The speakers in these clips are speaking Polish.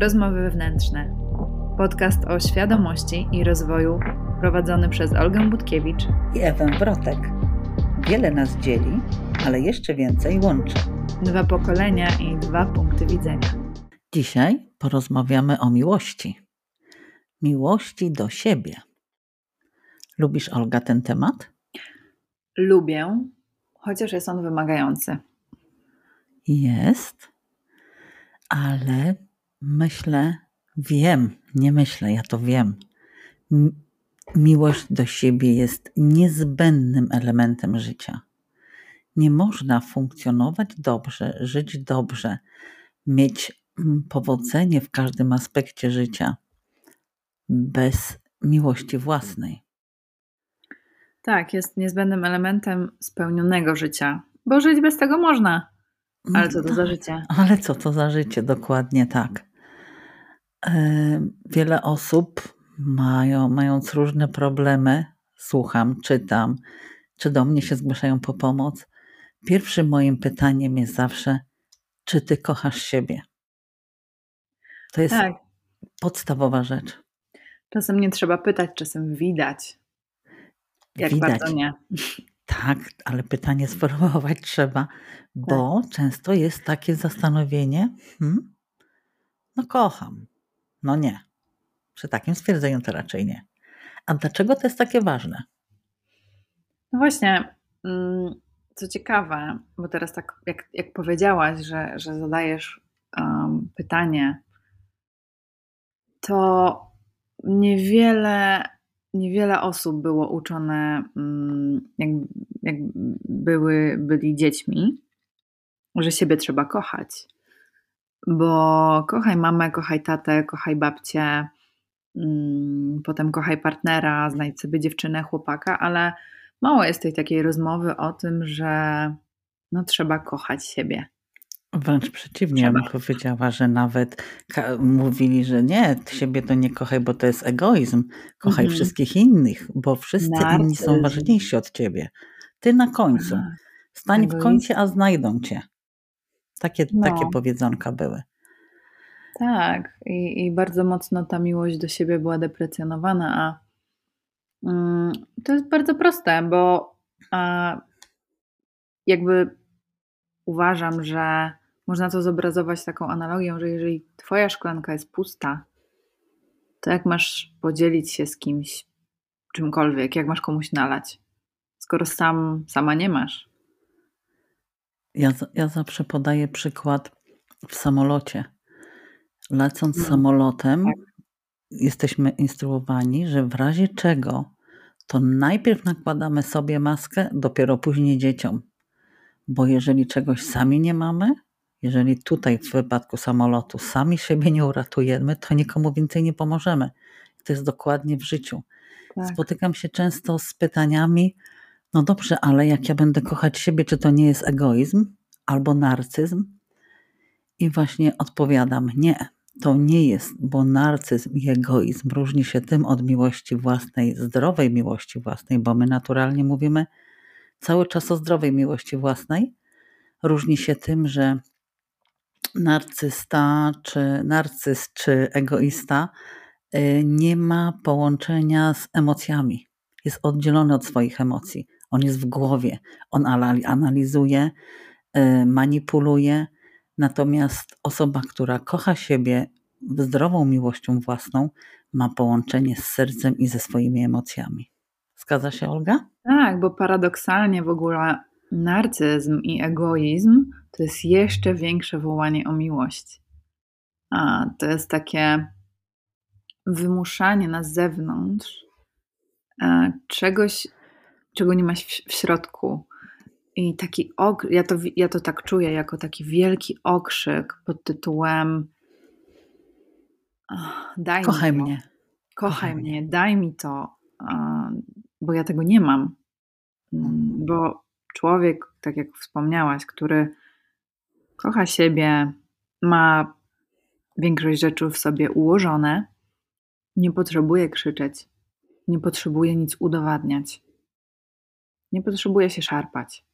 Rozmowy wewnętrzne. Podcast o świadomości i rozwoju prowadzony przez Olgę Budkiewicz i Ewę Wrotek. Wiele nas dzieli, ale jeszcze więcej łączy. Dwa pokolenia i dwa punkty widzenia. Dzisiaj porozmawiamy o miłości. Miłości do siebie. Lubisz, Olga, ten temat? Lubię, chociaż jest on wymagający. Jest, ale myślę, wiem, nie myślę, ja to wiem. Miłość do siebie jest niezbędnym elementem życia. Nie można funkcjonować dobrze, żyć dobrze, mieć powodzenie w każdym aspekcie życia bez miłości własnej. Tak, jest niezbędnym elementem spełnionego życia, bo żyć bez tego można. Ale co to za życie? Ale co to za życie, dokładnie tak. E, wiele osób mają, mając różne problemy, słucham, czytam, czy do mnie się zgłaszają po pomoc. Pierwszym moim pytaniem jest zawsze, czy ty kochasz siebie? To jest tak. podstawowa rzecz. Czasem nie trzeba pytać, czasem widać. Jak widać. bardzo nie. Tak, ale pytanie sformułować trzeba, bo tak. często jest takie zastanowienie, hmm, no kocham, no nie. Przy takim stwierdzeniu to raczej nie. A dlaczego to jest takie ważne? No właśnie, mm, co ciekawe, bo teraz tak jak, jak powiedziałaś, że, że zadajesz um, pytanie, to niewiele, niewiele osób było uczone, mm, jak, jak były, byli dziećmi, że siebie trzeba kochać bo kochaj mamę, kochaj tatę, kochaj babcię, mm, potem kochaj partnera, znajdź sobie dziewczynę, chłopaka, ale mało jest tej takiej rozmowy o tym, że no trzeba kochać siebie. Wręcz przeciwnie, ja bym powiedziała, że nawet mówili, że nie, siebie to nie kochaj, bo to jest egoizm. Kochaj mhm. wszystkich innych, bo wszyscy Narcyzm. inni są ważniejsi od ciebie. Ty na końcu. Stań Egoizm. w kącie, a znajdą cię. Takie, no. takie powiedzonka były. Tak, I, i bardzo mocno ta miłość do siebie była deprecjonowana, a mm, to jest bardzo proste, bo a, jakby uważam, że można to zobrazować taką analogią, że jeżeli twoja szklanka jest pusta, to jak masz podzielić się z kimś czymkolwiek, jak masz komuś nalać, skoro sam sama nie masz? Ja, ja zawsze podaję przykład w samolocie. Lecąc no. samolotem, tak. jesteśmy instruowani, że w razie czego to najpierw nakładamy sobie maskę, dopiero później dzieciom. Bo jeżeli czegoś sami nie mamy, jeżeli tutaj w wypadku samolotu sami siebie nie uratujemy, to nikomu więcej nie pomożemy. To jest dokładnie w życiu. Tak. Spotykam się często z pytaniami, no dobrze, ale jak ja będę kochać siebie, czy to nie jest egoizm albo narcyzm? I właśnie odpowiadam, nie, to nie jest, bo narcyzm i egoizm różni się tym od miłości własnej, zdrowej miłości własnej, bo my naturalnie mówimy cały czas o zdrowej miłości własnej. Różni się tym, że narcysta, czy narcyz, czy egoista y, nie ma połączenia z emocjami. Jest oddzielony od swoich emocji. On jest w głowie, on analizuje, y, manipuluje. Natomiast osoba, która kocha siebie zdrową miłością własną, ma połączenie z sercem i ze swoimi emocjami. Zgadza się, Olga? Tak, bo paradoksalnie w ogóle narcyzm i egoizm to jest jeszcze większe wołanie o miłość. A to jest takie wymuszanie na zewnątrz e, czegoś, czego nie masz w, środku. I taki ok, ja to, ja to tak czuję jako taki wielki okrzyk pod tytułem daj Kochaj mi mnie. Kochaj, Kochaj mnie, daj mi to, bo ja tego nie mam. Mm, bo człowiek, tak jak wspomniałaś, który kocha siebie, ma większość rzeczy w sobie ułożone, nie potrzebuje krzyczeć, nie potrzebuje nic udowadniać, nie potrzebuje się szarpać.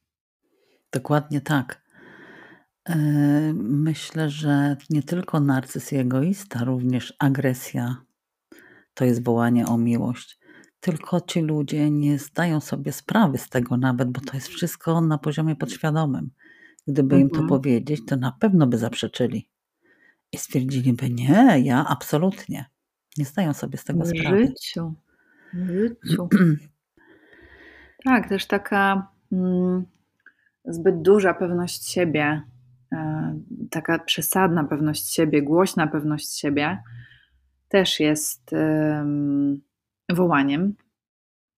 Dokładnie tak. E, myślę, że nie tylko narcyz i egoista, również agresja to jest wołanie o miłość. Tylko ci ludzie nie zdają sobie sprawy z tego nawet, bo to jest wszystko na poziomie podświadomym. Gdyby im to Mhm. powiedzieć, to na pewno by zaprzeczyli. I stwierdziliby, nie, ja absolutnie. Nie zdają sobie z tego W sprawy. życiu. W życiu. Tak, też taka mm, zbyt duża pewność siebie, e, taka przesadna pewność siebie, głośna pewność siebie też jest em, wołaniem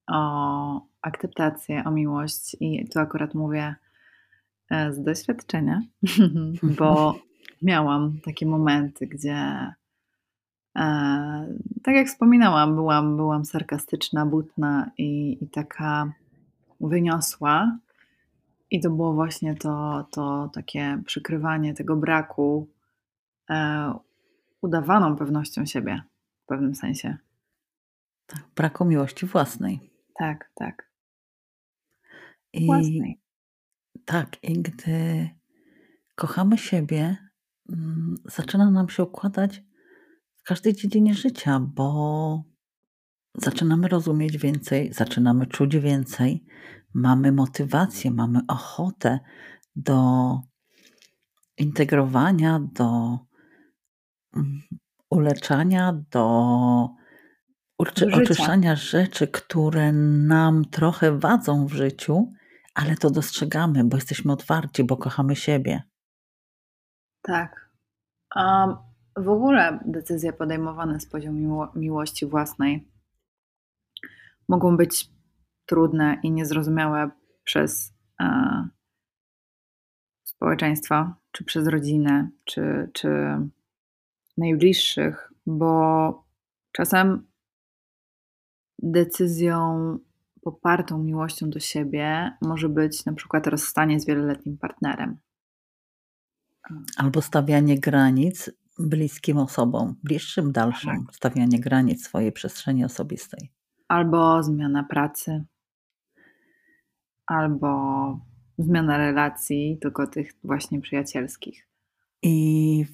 o akceptację, o miłość i tu akurat mówię e, z doświadczenia, bo miałam takie momenty, gdzie e, tak jak wspominałam, byłam, byłam sarkastyczna, butna i, i taka wyniosła. I to było właśnie to, to takie przykrywanie tego braku e, udawaną pewnością siebie w pewnym sensie. Tak, braku miłości własnej. Tak, tak. I Własnej. tak, i gdy kochamy siebie, mm, zaczyna nam się układać w każdej dziedzinie życia, bo zaczynamy rozumieć więcej, zaczynamy czuć więcej, mamy motywację, mamy ochotę do integrowania, do mm, uleczania, do Życia. oczyszczania rzeczy, które nam trochę wadzą w życiu, ale to dostrzegamy, bo jesteśmy otwarci, bo kochamy siebie. Tak. A w ogóle decyzje podejmowane z poziomu miło miłości własnej mogą być trudne i niezrozumiałe przez e, społeczeństwo, czy przez rodzinę, czy, czy najbliższych, bo czasem decyzją popartą miłością do siebie może być na przykład rozstanie z wieloletnim partnerem. Albo stawianie granic bliskim osobom, bliższym, dalszym, Tak. stawianie granic swojej przestrzeni osobistej. Albo zmiana pracy, albo zmiana relacji, tylko tych właśnie przyjacielskich. I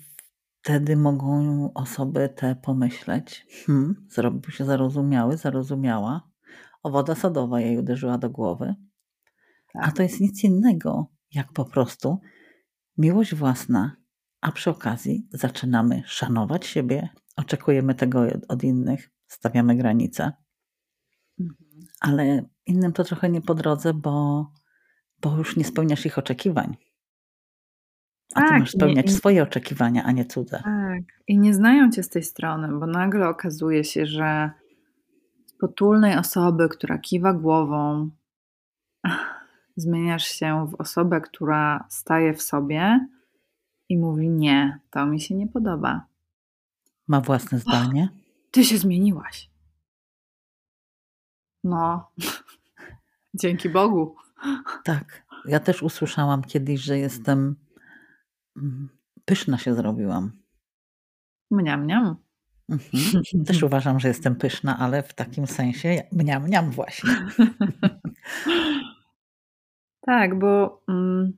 wtedy mogą osoby te pomyśleć, hmm, zrobił się zarozumiały, zarozumiała, o woda sodowa jej uderzyła do głowy. A Tak. to jest nic innego, jak po prostu miłość własna, a przy okazji zaczynamy szanować siebie, oczekujemy tego od innych, stawiamy granice, Mhm. ale innym to trochę nie po drodze, bo, bo już nie spełniasz ich oczekiwań. A ty Tak, masz i nie spełniać i swoje oczekiwania, a nie cudze. Tak. I nie znają cię z tej strony, bo nagle okazuje się, że z potulnej osoby, która kiwa głową, zmieniasz się w osobę, która staje w sobie i mówi: Nie, to mi się nie podoba. Ma własne zdanie. Ty się zmieniłaś. No, dzięki Bogu. Tak. Ja też usłyszałam kiedyś, że jestem pyszna się zrobiłam. Mniam, mniam. Mhm. Też uważam, że jestem pyszna, ale w takim sensie mniam, mniam właśnie. Tak, bo mm,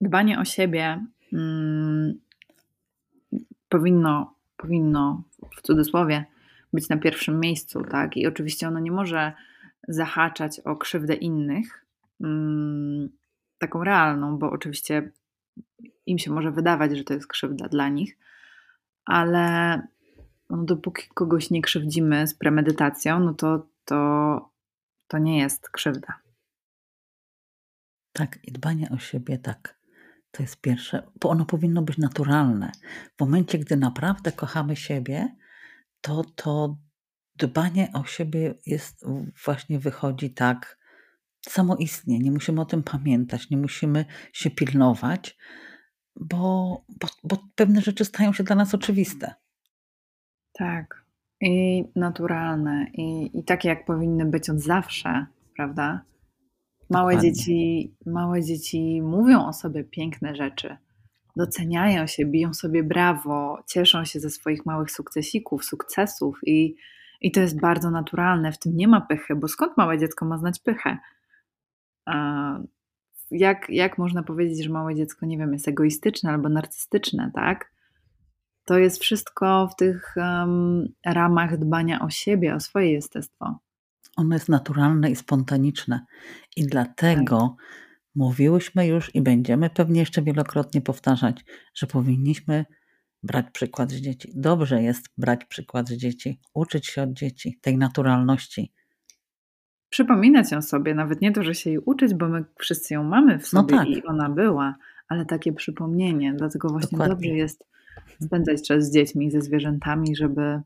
dbanie o siebie mm, powinno, powinno w cudzysłowie być na pierwszym miejscu, tak? I oczywiście ono nie może zahaczać o krzywdę innych, mm, taką realną, bo oczywiście im się może wydawać, że to jest krzywda dla nich, ale no, dopóki kogoś nie krzywdzimy z premedytacją, no to, to, to nie jest krzywda. Tak, i dbanie o siebie, tak. To jest pierwsze, bo ono powinno być naturalne. W momencie, gdy naprawdę kochamy siebie, to to dbanie o siebie jest właśnie wychodzi tak samoistnie. Nie musimy o tym pamiętać, nie musimy się pilnować, bo, bo, bo pewne rzeczy stają się dla nas oczywiste. Tak. I naturalne, i, i takie, jak powinny być od zawsze, prawda? Małe Dokładnie. dzieci, małe dzieci mówią o sobie piękne rzeczy, doceniają się, biją sobie brawo, cieszą się ze swoich małych sukcesików, sukcesów i, i to jest bardzo naturalne. W tym nie ma pychy, bo skąd małe dziecko ma znać pychę? Jak, jak można powiedzieć, że małe dziecko, nie wiem, jest egoistyczne albo narcystyczne, tak? To jest wszystko w tych um, ramach dbania o siebie, o swoje jestestwo. Ono jest naturalne i spontaniczne. I dlatego tak. mówiłyśmy już i będziemy pewnie jeszcze wielokrotnie powtarzać, że powinniśmy brać przykład z dzieci. Dobrze jest brać przykład z dzieci, uczyć się od dzieci tej naturalności. Przypominać ją sobie, nawet nie to, że się jej uczyć, bo my wszyscy ją mamy w no sobie no tak. i ona była, ale takie przypomnienie. Dlatego właśnie Dokładnie. dobrze jest spędzać czas z dziećmi, ze zwierzętami, żeby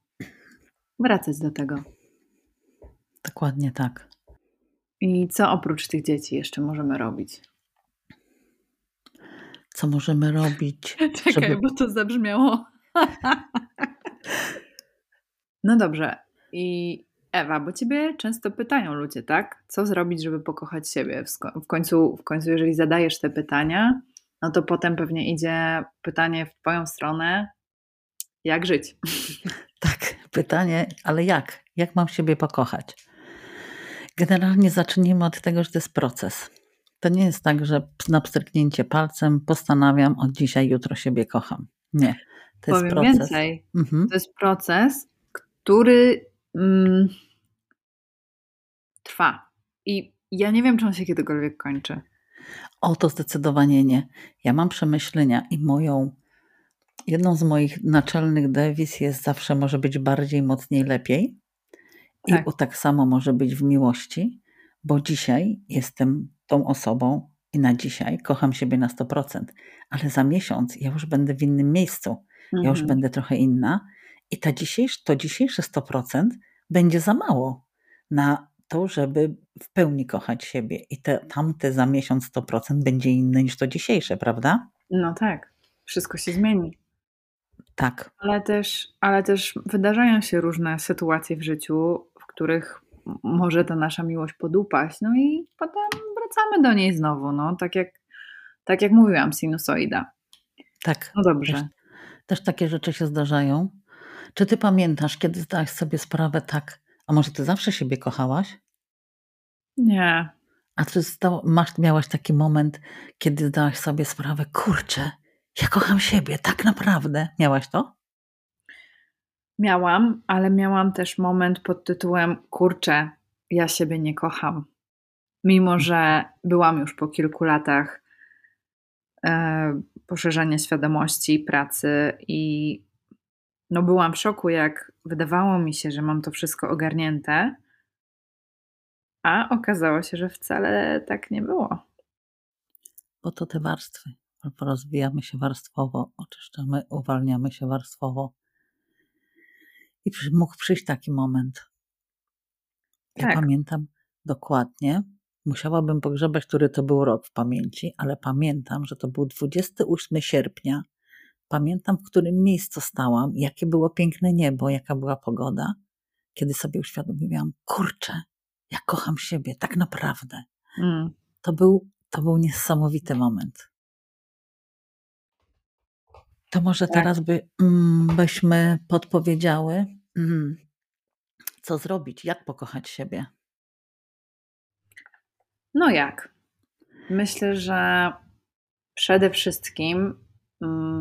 wracać do tego. Dokładnie tak. I co oprócz tych dzieci jeszcze możemy robić? Co możemy robić? Czekaj, żeby... bo to zabrzmiało. no dobrze. I Ewa, bo ciebie często pytają ludzie, tak? Co zrobić, żeby pokochać siebie? W końcu, w końcu jeżeli zadajesz te pytania, no to potem pewnie idzie pytanie w twoją stronę, jak żyć? Tak, pytanie, ale jak? Jak mam siebie pokochać? Generalnie zacznijmy od tego, że to jest proces. To nie jest tak, że na pstryknięcie palcem postanawiam od dzisiaj, jutro siebie kocham. Nie. To Powiem jest proces. więcej. Mhm. To jest proces, który mm, trwa. I ja nie wiem, czy on się kiedykolwiek kończy. O, to zdecydowanie nie. Ja mam przemyślenia i moją, jedną z moich naczelnych dewiz jest zawsze może być bardziej, mocniej, lepiej. Tak. I tak samo może być w miłości, bo dzisiaj jestem tą osobą i na dzisiaj kocham siebie na 100%, ale za miesiąc ja już będę w innym miejscu, mhm. ja już mhm. będę trochę inna i ta dzisiejsze, to dzisiejsze 100% będzie za mało na to, żeby w pełni kochać siebie i te, tamte za miesiąc 100% będzie inne niż to dzisiejsze, prawda? No tak, wszystko się zmieni. Tak. Ale też, ale też wydarzają się różne sytuacje w życiu, w których może ta nasza miłość podupaść, no i potem wracamy do niej znowu, no tak jak, tak jak mówiłam, sinusoida. Tak. No dobrze. Też, też takie rzeczy się zdarzają. Czy ty pamiętasz, kiedy zdałaś sobie sprawę tak, a może ty zawsze siebie kochałaś? Nie. A czy masz, miałaś taki moment, kiedy zdałaś sobie sprawę, kurczę, ja kocham siebie, tak naprawdę. Miałaś to? Miałam, ale miałam też moment pod tytułem Kurczę, ja siebie nie kocham. Mimo, że byłam już po kilku latach e, poszerzania świadomości, pracy i no byłam w szoku, jak wydawało mi się, że mam to wszystko ogarnięte, a okazało się, że wcale tak nie było. Bo to te warstwy. Rozwijamy się warstwowo, oczyszczamy, uwalniamy się warstwowo. I mógł przyjść taki moment. Ja tak. pamiętam dokładnie, musiałabym pogrzebać, który to był rok w pamięci, ale pamiętam, że to był 28 sierpnia. Pamiętam, w którym miejscu stałam, jakie było piękne niebo, jaka była pogoda, kiedy sobie uświadomiłam, kurczę, ja kocham siebie, tak naprawdę. Mm. To, był, to był niesamowity moment. To może tak. teraz by, mm, byśmy podpowiedziały, mm, co zrobić, jak pokochać siebie. No jak? Myślę, że przede wszystkim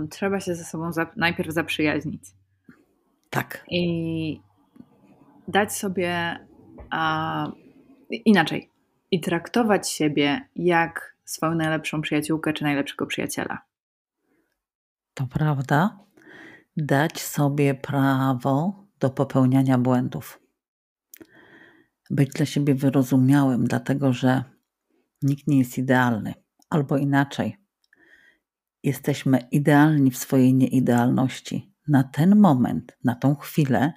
trzeba się ze sobą za, najpierw zaprzyjaźnić. Tak. I dać sobie a, inaczej. I traktować siebie jak swoją najlepszą przyjaciółkę czy najlepszego przyjaciela. To prawda. Dać sobie prawo do popełniania błędów. Być dla siebie wyrozumiałym, dlatego że nikt nie jest idealny. Albo inaczej, jesteśmy idealni w swojej nieidealności. Na ten moment, na tą chwilę,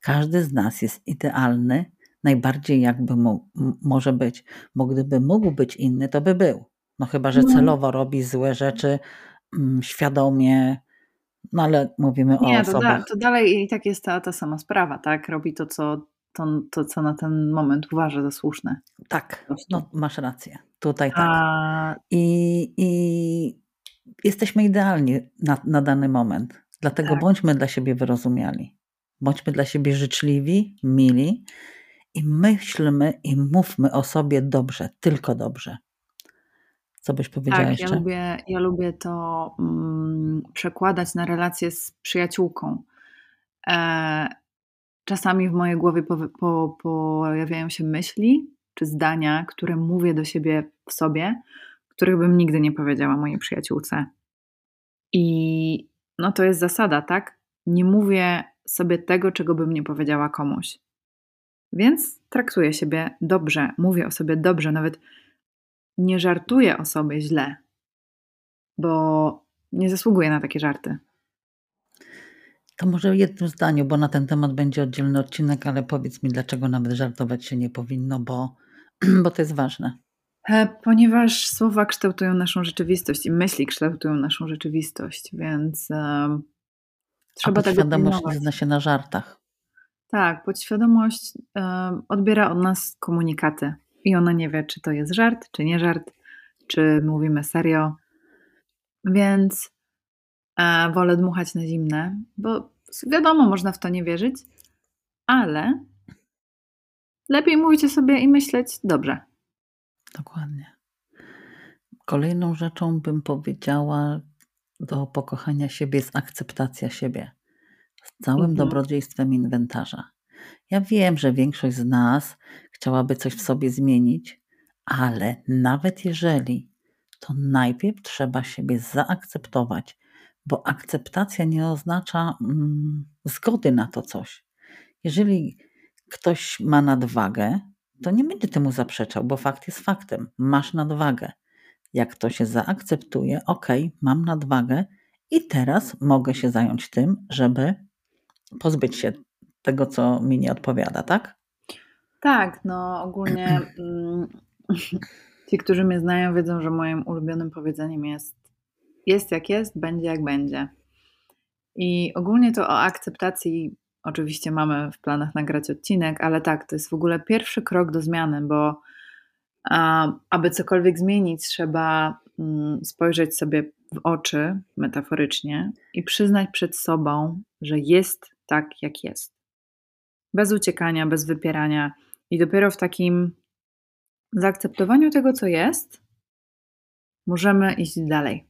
każdy z nas jest idealny najbardziej jakby mógł, może być. Bo gdyby mógł być inny, to by był. No chyba, że no. celowo robi złe rzeczy, mm, świadomie, no ale mówimy Nie, o osobach. Nie, to, da, to dalej i tak jest ta, ta sama sprawa, tak? Robi to co, to, to, co na ten moment uważa za słuszne. Tak, no, masz rację. Tutaj tak. A... I, I jesteśmy idealni na, na dany moment. Dlatego tak. bądźmy dla siebie wyrozumiali. Bądźmy dla siebie życzliwi, mili i myślmy i mówmy o sobie dobrze, tylko dobrze. Co byś powiedziała Tak, jeszcze? ja lubię, ja lubię to mm, przekładać na relacje z przyjaciółką. E, czasami w mojej głowie po, po, pojawiają się myśli czy zdania, które mówię do siebie w sobie, których bym nigdy nie powiedziała mojej przyjaciółce. I no to jest zasada, tak? Nie mówię sobie tego, czego bym nie powiedziała komuś. Więc traktuję siebie dobrze, mówię o sobie dobrze, nawet nie żartuję o sobie źle, bo nie zasługuję na takie żarty. To może w jednym zdaniu, bo na ten temat będzie oddzielny odcinek, ale powiedz mi, dlaczego nawet żartować się nie powinno, bo, bo to jest ważne. E, ponieważ słowa kształtują naszą rzeczywistość i myśli kształtują naszą rzeczywistość, więc um, trzeba A podświadomość nie zna się na żartach. Tak, podświadomość um, odbiera od nas komunikaty i ona nie wie, czy to jest żart, czy nie żart, czy mówimy serio. Więc e, wolę dmuchać na zimne, bo wiadomo, można w to nie wierzyć, ale lepiej mówić o sobie i myśleć dobrze. Dokładnie. Kolejną rzeczą bym powiedziała do pokochania siebie jest akceptacja siebie z całym mhm. dobrodziejstwem inwentarza. Ja wiem, że większość z nas chciałaby coś w sobie zmienić, ale nawet jeżeli, to najpierw trzeba siebie zaakceptować, bo akceptacja nie oznacza mm, zgody na to coś. Jeżeli ktoś ma nadwagę, to nie będzie temu zaprzeczał, bo fakt jest faktem. Masz nadwagę. Jak to się zaakceptuje, ok, mam nadwagę i teraz mogę się zająć tym, żeby pozbyć się tego, co mi nie odpowiada, tak? Tak, no ogólnie mm, ci, którzy mnie znają, wiedzą, że moim ulubionym powiedzeniem jest jest jak jest, będzie jak będzie. I ogólnie to o akceptacji oczywiście mamy w planach nagrać odcinek, ale tak, to jest w ogóle pierwszy krok do zmiany, bo a, aby cokolwiek zmienić, trzeba mm, spojrzeć sobie w oczy metaforycznie i przyznać przed sobą, że jest tak, jak jest. Bez uciekania, bez wypierania. I dopiero w takim zaakceptowaniu tego, co jest, możemy iść dalej.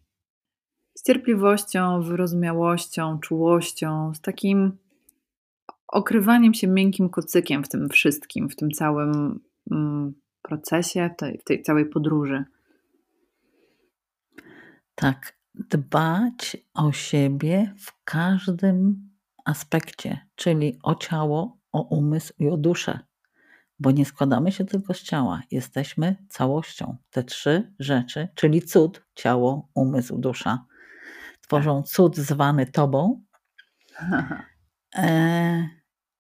Z cierpliwością, wyrozumiałością, czułością, z takim okrywaniem się miękkim kocykiem w tym wszystkim, w tym całym mm, procesie, w tej, w tej całej podróży. Tak, dbać o siebie w każdym aspekcie, czyli o ciało, o umysł i o duszę, bo nie składamy się tylko z ciała, jesteśmy całością. Te trzy rzeczy, czyli cud, ciało, umysł, dusza, tworzą cud zwany Tobą. E,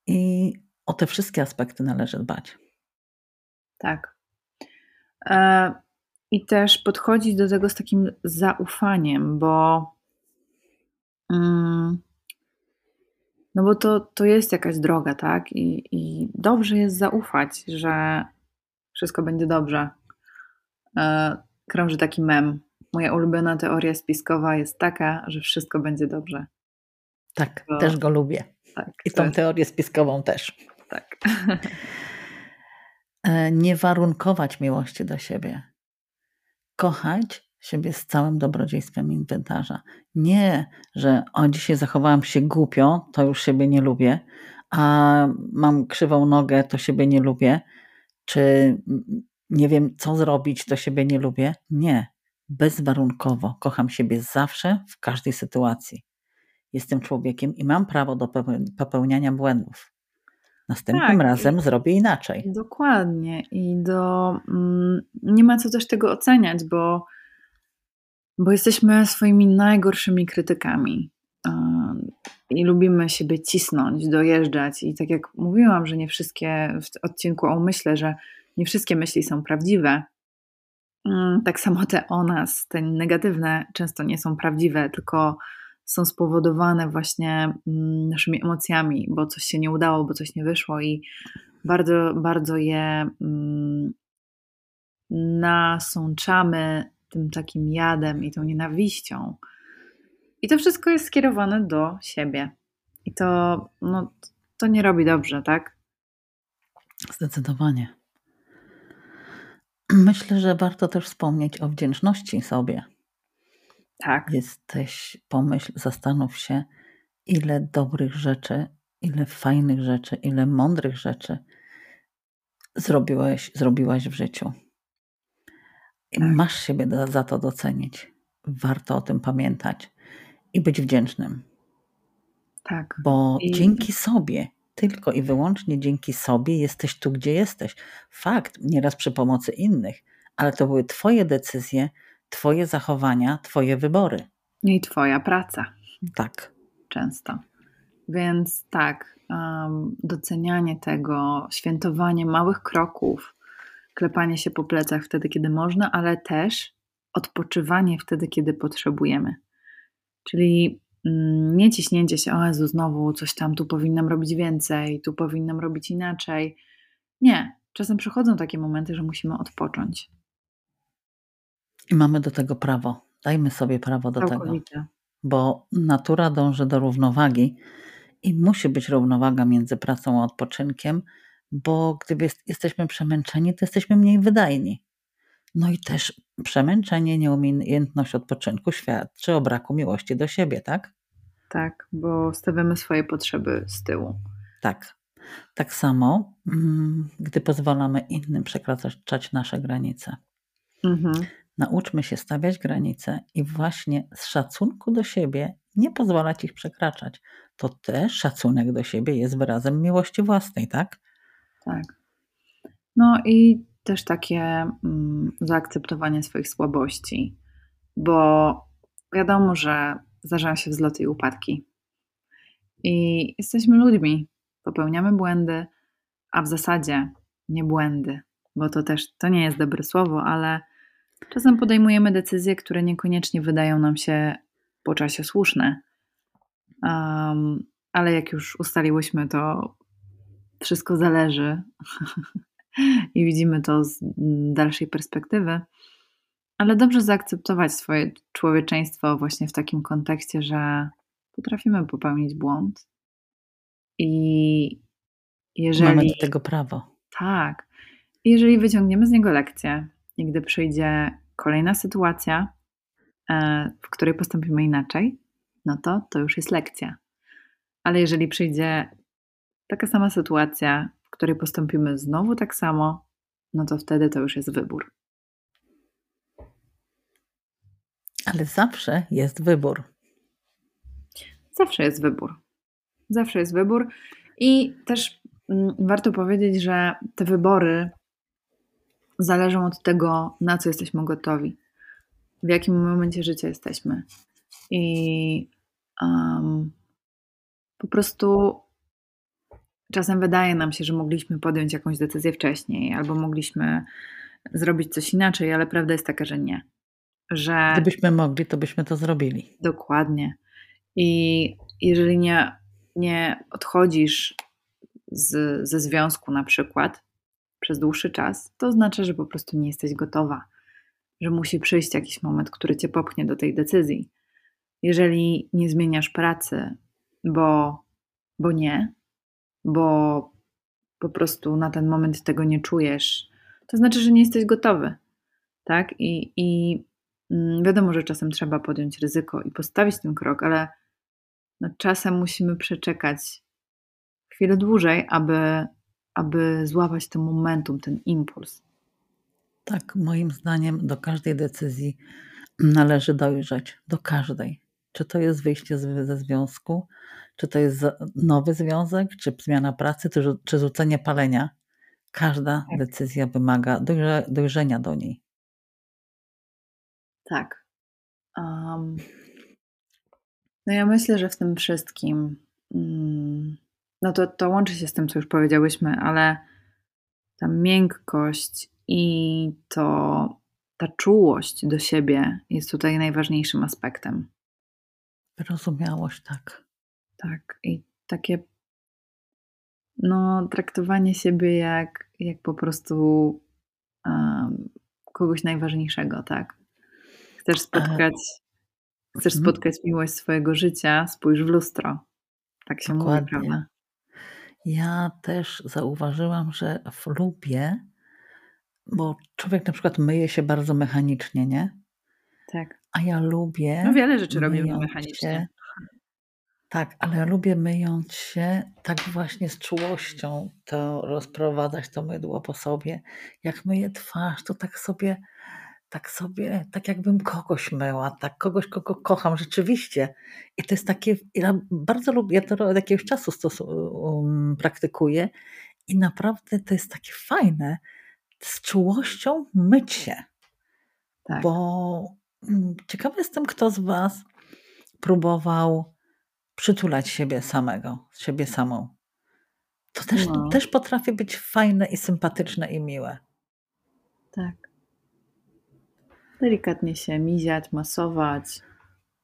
I o te wszystkie aspekty należy dbać. Tak. E, I też podchodzić do tego z takim zaufaniem, bo mm, no bo to, to jest jakaś droga, tak? I, I dobrze jest zaufać, że wszystko będzie dobrze. E, krąży taki mem. Moja ulubiona teoria spiskowa jest taka, że wszystko będzie dobrze. Tak, to, też go lubię. Tak, I tą jest... teorię spiskową też. Tak. E, nie warunkować miłości do siebie. Kochać siebie z całym dobrodziejstwem inwentarza. Nie, że o dzisiaj zachowałam się głupio, to już siebie nie lubię, a mam krzywą nogę, to siebie nie lubię, czy nie wiem co zrobić, to siebie nie lubię. Nie, bezwarunkowo kocham siebie zawsze, w każdej sytuacji. Jestem człowiekiem i mam prawo do popełniania błędów. Następnym tak, razem zrobię inaczej. Dokładnie. I do, mm, nie ma co też tego oceniać, bo bo jesteśmy swoimi najgorszymi krytykami i lubimy siebie cisnąć, dojeżdżać. I tak jak mówiłam, że nie wszystkie w odcinku o myślę, że nie wszystkie myśli są prawdziwe, mm, tak samo te o nas, te negatywne, często nie są prawdziwe, tylko są spowodowane właśnie mm, naszymi emocjami, bo coś się nie udało, bo coś nie wyszło i bardzo, bardzo je mm, nasączamy tym takim jadem i tą nienawiścią. I to wszystko jest skierowane do siebie. I to, no, to nie robi dobrze, tak? Zdecydowanie. Myślę, że warto też wspomnieć o wdzięczności sobie. Tak. Jesteś, pomyśl, zastanów się, ile dobrych rzeczy, ile fajnych rzeczy, ile mądrych rzeczy zrobiłeś, zrobiłaś w życiu. I Tak. masz siebie za to docenić. Warto o tym pamiętać i być wdzięcznym. Tak. Bo I- dzięki sobie, tylko i wyłącznie dzięki sobie jesteś tu, gdzie jesteś. Fakt, nieraz przy pomocy innych, ale to były Twoje decyzje, Twoje zachowania, Twoje wybory. I twoja praca Tak. często. Więc tak, um, docenianie tego, świętowanie małych kroków, klepanie się po plecach wtedy, kiedy można, ale też odpoczywanie wtedy, kiedy potrzebujemy. Czyli mm, nie ciśnięcie się, o Jezu, znowu coś tam, tu powinnam robić więcej, tu powinnam robić inaczej. Nie, czasem przychodzą takie momenty, że musimy odpocząć. I mamy do tego prawo. Dajmy sobie prawo do tego. Całkowicie. Bo natura dąży do równowagi i musi być równowaga między pracą a odpoczynkiem, bo gdyby jest, jesteśmy przemęczeni, to jesteśmy mniej wydajni. No i też przemęczenie, nieumiejętność odpoczynku świadczy o braku miłości do siebie, tak? Tak, bo stawiamy swoje potrzeby z tyłu. Tak. Tak samo, mm, gdy pozwalamy innym przekraczać nasze granice. Mhm. Nauczmy się stawiać granice i właśnie z szacunku do siebie nie pozwalać ich przekraczać. To też szacunek do siebie jest wyrazem miłości własnej, tak? Tak. No i też takie mm, zaakceptowanie swoich słabości, bo wiadomo, że zdarzają się wzloty i upadki. I jesteśmy ludźmi, popełniamy błędy, a w zasadzie nie błędy, bo to też to nie jest dobre słowo, ale czasem podejmujemy decyzje, które niekoniecznie wydają nam się po czasie słuszne. Um, ale jak już ustaliłyśmy, to wszystko zależy i widzimy to z dalszej perspektywy. Ale dobrze zaakceptować swoje człowieczeństwo właśnie w takim kontekście, że potrafimy popełnić błąd. I jeżeli. Mamy do tego prawo. Tak. Jeżeli wyciągniemy z niego lekcję i gdy przyjdzie kolejna sytuacja, e, w której postąpimy inaczej, no to to już jest lekcja. Ale jeżeli przyjdzie taka sama sytuacja, w której postąpimy znowu tak samo, no to wtedy to już jest wybór. Ale zawsze jest wybór. Zawsze jest wybór. Zawsze jest wybór. I też mm, warto powiedzieć, że te wybory zależą od tego, na co jesteśmy gotowi, w jakim momencie życia jesteśmy. I um, po prostu czasem wydaje nam się, że mogliśmy podjąć jakąś decyzję wcześniej, albo mogliśmy zrobić coś inaczej, ale prawda jest taka, że nie. Że Gdybyśmy mogli, to byśmy to zrobili. Dokładnie. I jeżeli nie, nie odchodzisz z, ze związku na przykład przez dłuższy czas, to oznacza, że po prostu nie jesteś gotowa, że musi przyjść jakiś moment, który cię popchnie do tej decyzji. Jeżeli nie zmieniasz pracy, bo, bo nie, bo po prostu na ten moment tego nie czujesz, to znaczy, że nie jesteś gotowy. Tak? I, i mm, wiadomo, że czasem trzeba podjąć ryzyko i postawić ten krok, ale no, czasem musimy przeczekać chwilę dłużej, aby, aby złapać ten momentum, ten impuls. Tak, moim zdaniem do każdej decyzji należy dojrzeć. Do każdej. Czy to jest wyjście ze związku, czy to jest nowy związek, czy zmiana pracy, czy, czy rzucenie palenia. Każda Tak. decyzja wymaga dojrze, dojrzenia do niej. Tak. Um, no ja myślę, że w tym wszystkim, mm, no to, to łączy się z tym, co już powiedziałyśmy, ale ta miękkość i to, ta czułość do siebie jest tutaj najważniejszym aspektem. Wyrozumiałość, tak. Tak. I takie no, traktowanie siebie jak, jak po prostu um, kogoś najważniejszego, tak? Chcesz spotkać, e, chcesz mhm. spotkać miłość swojego życia, spójrz w lustro. Tak się Dokładnie. mówi, prawda? Ja też zauważyłam, że w lubie bo człowiek na przykład myje się bardzo mechanicznie, nie? Tak. A ja lubię. No wiele rzeczy robimy mechanicznie. Się, tak, ale ja lubię myjąc się tak właśnie z czułością to rozprowadzać to mydło po sobie. Jak myję twarz, to tak sobie, tak sobie, tak jakbym kogoś myła, tak kogoś, kogo kocham rzeczywiście. I to jest takie, ja bardzo lubię, ja to od jakiegoś czasu stosu, um, praktykuję i naprawdę to jest takie fajne, z czułością myć się. Tak. Bo ciekawa jestem, kto z Was próbował przytulać siebie samego, siebie samą. To też, no. też potrafi być fajne i sympatyczne i miłe. Tak. Delikatnie się miziać, masować.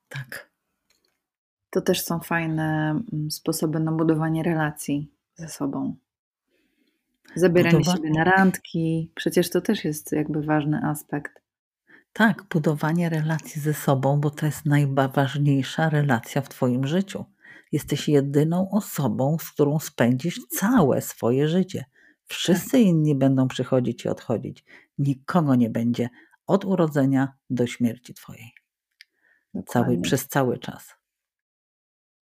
Tak. To też są fajne mm, sposoby na budowanie relacji ze sobą. Zabieranie Budowa... siebie na randki, przecież to też jest jakby ważny aspekt. Tak, budowanie relacji ze sobą, bo to jest najważniejsza relacja w Twoim życiu. Jesteś jedyną osobą, z którą spędzisz całe swoje życie. Wszyscy tak. inni będą przychodzić i odchodzić. Nikogo nie będzie od urodzenia do śmierci Twojej. Cały, przez cały czas.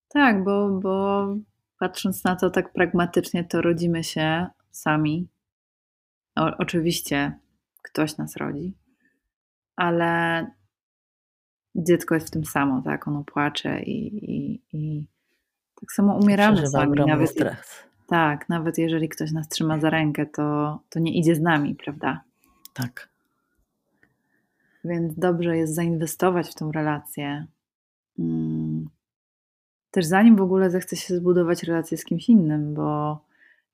Tak, bo, bo patrząc na to tak pragmatycznie, to rodzimy się sami. O, oczywiście ktoś nas rodzi, ale dziecko jest w tym samo, tak? Ono płacze i, i, i tak samo umieramy sami. Nawet, stres. Tak, nawet jeżeli ktoś nas trzyma za rękę, to, to nie idzie z nami, prawda? Tak. Więc dobrze jest zainwestować w tą relację. Mm. Też zanim w ogóle zechce się zbudować relację z kimś innym, bo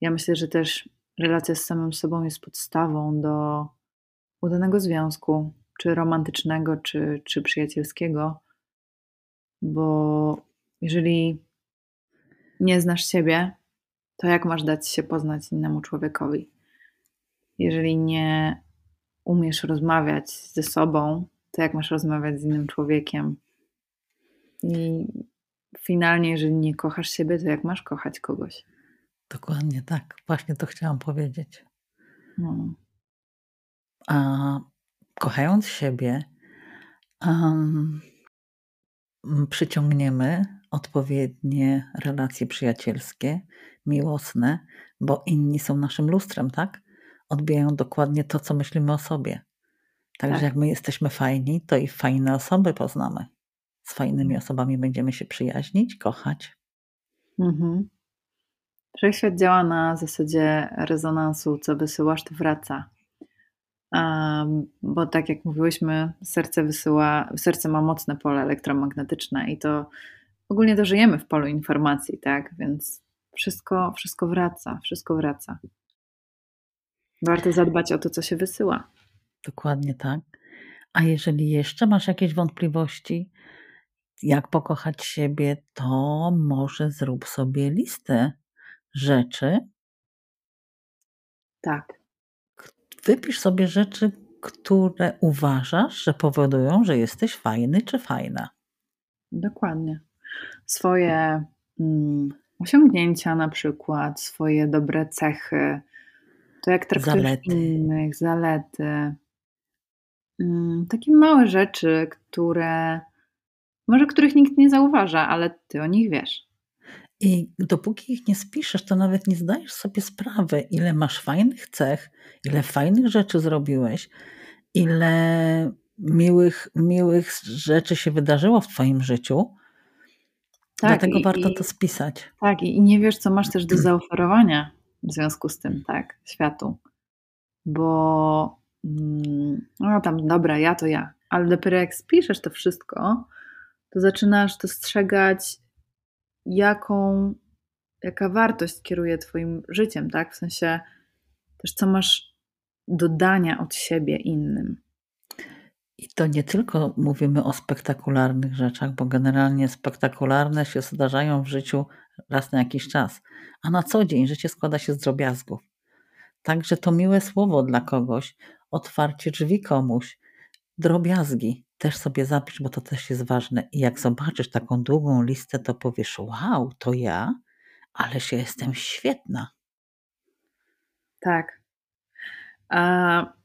ja myślę, że też relacja z samym sobą jest podstawą do udanego związku, czy romantycznego, czy, czy przyjacielskiego, bo jeżeli nie znasz siebie, to jak masz dać się poznać innemu człowiekowi? Jeżeli nie umiesz rozmawiać ze sobą, to jak masz rozmawiać z innym człowiekiem? I finalnie, jeżeli nie kochasz siebie, to jak masz kochać kogoś? Dokładnie tak. Właśnie to chciałam powiedzieć. No. A kochając siebie, um, przyciągniemy odpowiednie relacje przyjacielskie, miłosne, bo inni są naszym lustrem, tak? Odbijają dokładnie to, co myślimy o sobie. Także tak. jak my jesteśmy fajni, to i fajne osoby poznamy. Z fajnymi mhm. osobami będziemy się przyjaźnić, kochać. Mhm. Wszechświat działa na zasadzie rezonansu, co wysyłasz, to wraca. Bo tak jak mówiłyśmy, serce wysyła, serce ma mocne pole elektromagnetyczne i to ogólnie to żyjemy w polu informacji, tak? Więc wszystko, wszystko wraca, wszystko wraca. Warto zadbać o to, co się wysyła. Dokładnie tak. A jeżeli jeszcze masz jakieś wątpliwości, jak pokochać siebie, to może zrób sobie listę rzeczy. Tak. Wypisz sobie rzeczy, które uważasz, że powodują, że jesteś fajny czy fajna. Dokładnie. Swoje mm, osiągnięcia, na przykład, swoje dobre cechy, to jak traktujesz zalety. innych, zalety. Mm, takie małe rzeczy, które może których nikt nie zauważa, ale ty o nich wiesz. I dopóki ich nie spiszesz, to nawet nie zdajesz sobie sprawy, ile masz fajnych cech, ile fajnych rzeczy zrobiłeś, ile miłych, miłych rzeczy się wydarzyło w Twoim życiu. Tak, Dlatego i, warto to spisać. Tak, i nie wiesz, co masz też do zaoferowania w związku z tym, tak, światu. Bo mm, no tam, dobra, ja to ja, ale dopiero jak spiszesz to wszystko, to zaczynasz dostrzegać jaką, jaka wartość kieruje Twoim życiem, tak? W sensie też co masz dodania od siebie innym. I to nie tylko mówimy o spektakularnych rzeczach, bo generalnie spektakularne się zdarzają w życiu raz na jakiś czas, a na co dzień życie składa się z drobiazgów. Także to miłe słowo dla kogoś, otwarcie drzwi komuś, drobiazgi też sobie zapisz, bo to też jest ważne. I jak zobaczysz taką długą listę, to powiesz: Wow, to ja, ale się jestem świetna. Tak. A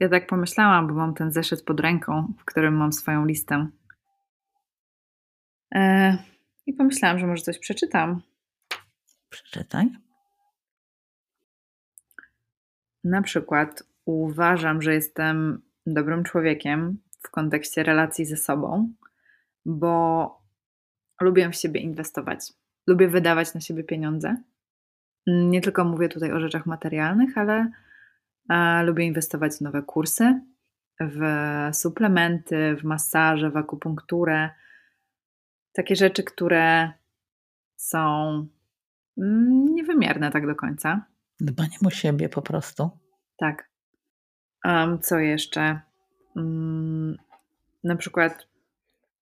ja tak pomyślałam, bo mam ten zeszyt pod ręką, w którym mam swoją listę. E, I pomyślałam, że może coś przeczytam. Przeczytaj. Na przykład uważam, że jestem dobrym człowiekiem w kontekście relacji ze sobą, bo lubię w siebie inwestować. Lubię wydawać na siebie pieniądze. Nie tylko mówię tutaj o rzeczach materialnych, ale lubię inwestować w nowe kursy, w suplementy, w masaże, w akupunkturę. Takie rzeczy, które są mm, niewymierne tak do końca. Dbaniem o siebie po prostu. Tak. Um, co jeszcze? Um, na przykład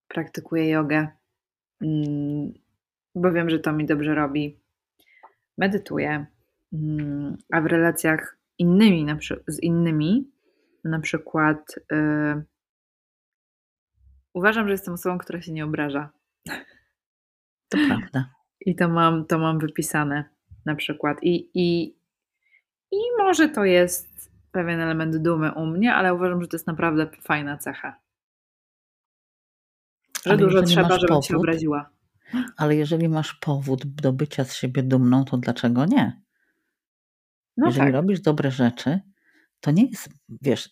praktykuję jogę, um, bo wiem, że to mi dobrze robi. Medytuję, a w relacjach innymi, na z innymi, na przykład yy, uważam, że jestem osobą, która się nie obraża. To prawda. I to mam, to mam wypisane na przykład. I, i i może to jest pewien element dumy u mnie, ale uważam, że to jest naprawdę fajna cecha. Że ale dużo trzeba, żebym powód, się obraziła. Ale jeżeli masz powód do bycia z siebie dumną, to dlaczego nie? No jeżeli tak. robisz dobre rzeczy, to nie jest, wiesz,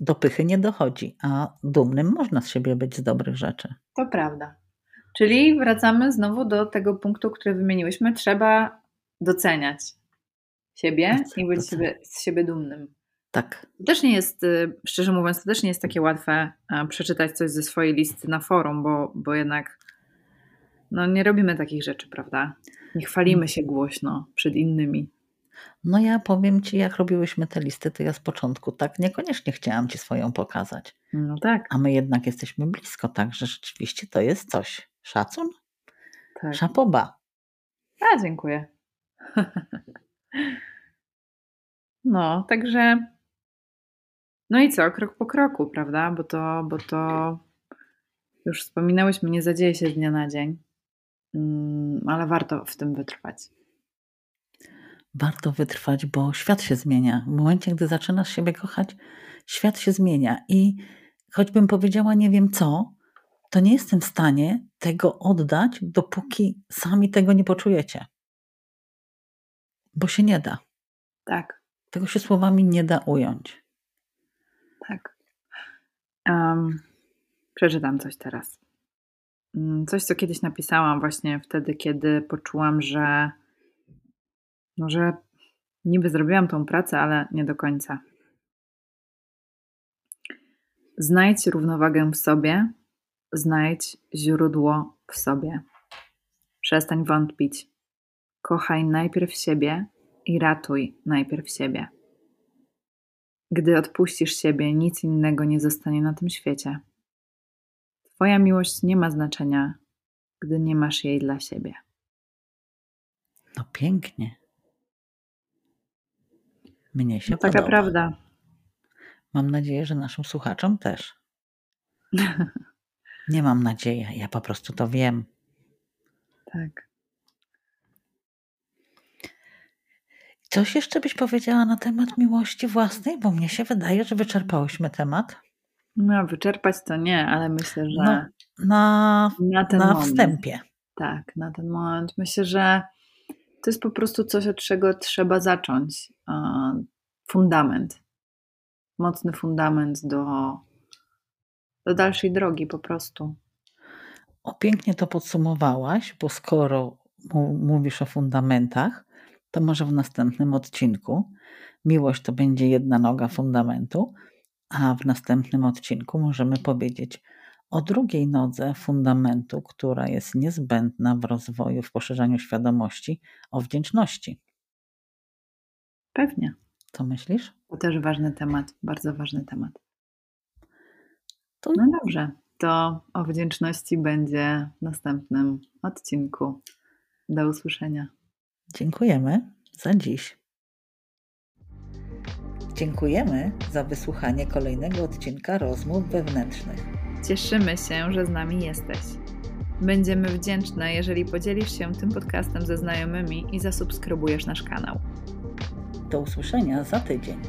do pychy nie dochodzi, a dumnym można z siebie być z dobrych rzeczy. To prawda. Czyli wracamy znowu do tego punktu, który wymieniłyśmy. Trzeba doceniać siebie i być siebie, z siebie dumnym. Tak. To też nie jest, y, szczerze mówiąc, to też nie jest takie łatwe przeczytać coś ze swojej listy na forum, bo, bo jednak no, nie robimy takich rzeczy, prawda? Nie chwalimy się głośno przed innymi. No ja powiem Ci, jak robiłyśmy te listy, to ja z początku tak niekoniecznie chciałam Ci swoją pokazać. No tak. A my jednak jesteśmy blisko, także rzeczywiście to jest coś. Szacun? Tak. Szapoba. A, dziękuję. No, także. No i co, krok po kroku, prawda? Bo to, bo to już wspominałyśmy, nie zadzieje się z dnia na dzień, mm, ale warto w tym wytrwać. Warto wytrwać, bo świat się zmienia. W momencie, gdy zaczynasz siebie kochać, świat się zmienia i choćbym powiedziała nie wiem co, to nie jestem w stanie tego oddać, dopóki sami tego nie poczujecie. Bo się nie da. Tak. Tego się słowami nie da ująć. Tak. Um, przeczytam coś teraz. Mm, coś, co kiedyś napisałam właśnie wtedy, kiedy poczułam, że no, że niby zrobiłam tą pracę, ale nie do końca. Znajdź równowagę w sobie, znajdź źródło w sobie. Przestań wątpić. Kochaj najpierw siebie, i ratuj najpierw siebie. Gdy odpuścisz siebie, nic innego nie zostanie na tym świecie. Twoja miłość nie ma znaczenia, gdy nie masz jej dla siebie. No pięknie. Mnie się no, Taka prawda. Mam nadzieję, że naszym słuchaczom też. Nie mam nadziei, ja po prostu to wiem. Tak. Coś jeszcze byś powiedziała na temat miłości własnej? Bo mnie się wydaje, że wyczerpałyśmy temat. No, wyczerpać to nie, ale myślę, że. No, na, na, na wstępie. Tak, na ten moment. Myślę, że to jest po prostu coś, od czego trzeba zacząć. Fundament. Mocny fundament do, do dalszej drogi, po prostu. O, pięknie to podsumowałaś, bo skoro mówisz o fundamentach, to może w następnym odcinku. Miłość to będzie jedna noga fundamentu, a w następnym odcinku możemy powiedzieć o drugiej nodze fundamentu, która jest niezbędna w rozwoju, w poszerzaniu świadomości, o wdzięczności. Pewnie. Co myślisz? To też ważny temat, bardzo ważny temat. To... No dobrze, to o wdzięczności będzie w następnym odcinku. Do usłyszenia. Dziękujemy za dziś. Dziękujemy za wysłuchanie kolejnego odcinka rozmów wewnętrznych. Cieszymy się, że z nami jesteś. Będziemy wdzięczne, jeżeli podzielisz się tym podcastem ze znajomymi i zasubskrybujesz nasz kanał. Do usłyszenia za tydzień.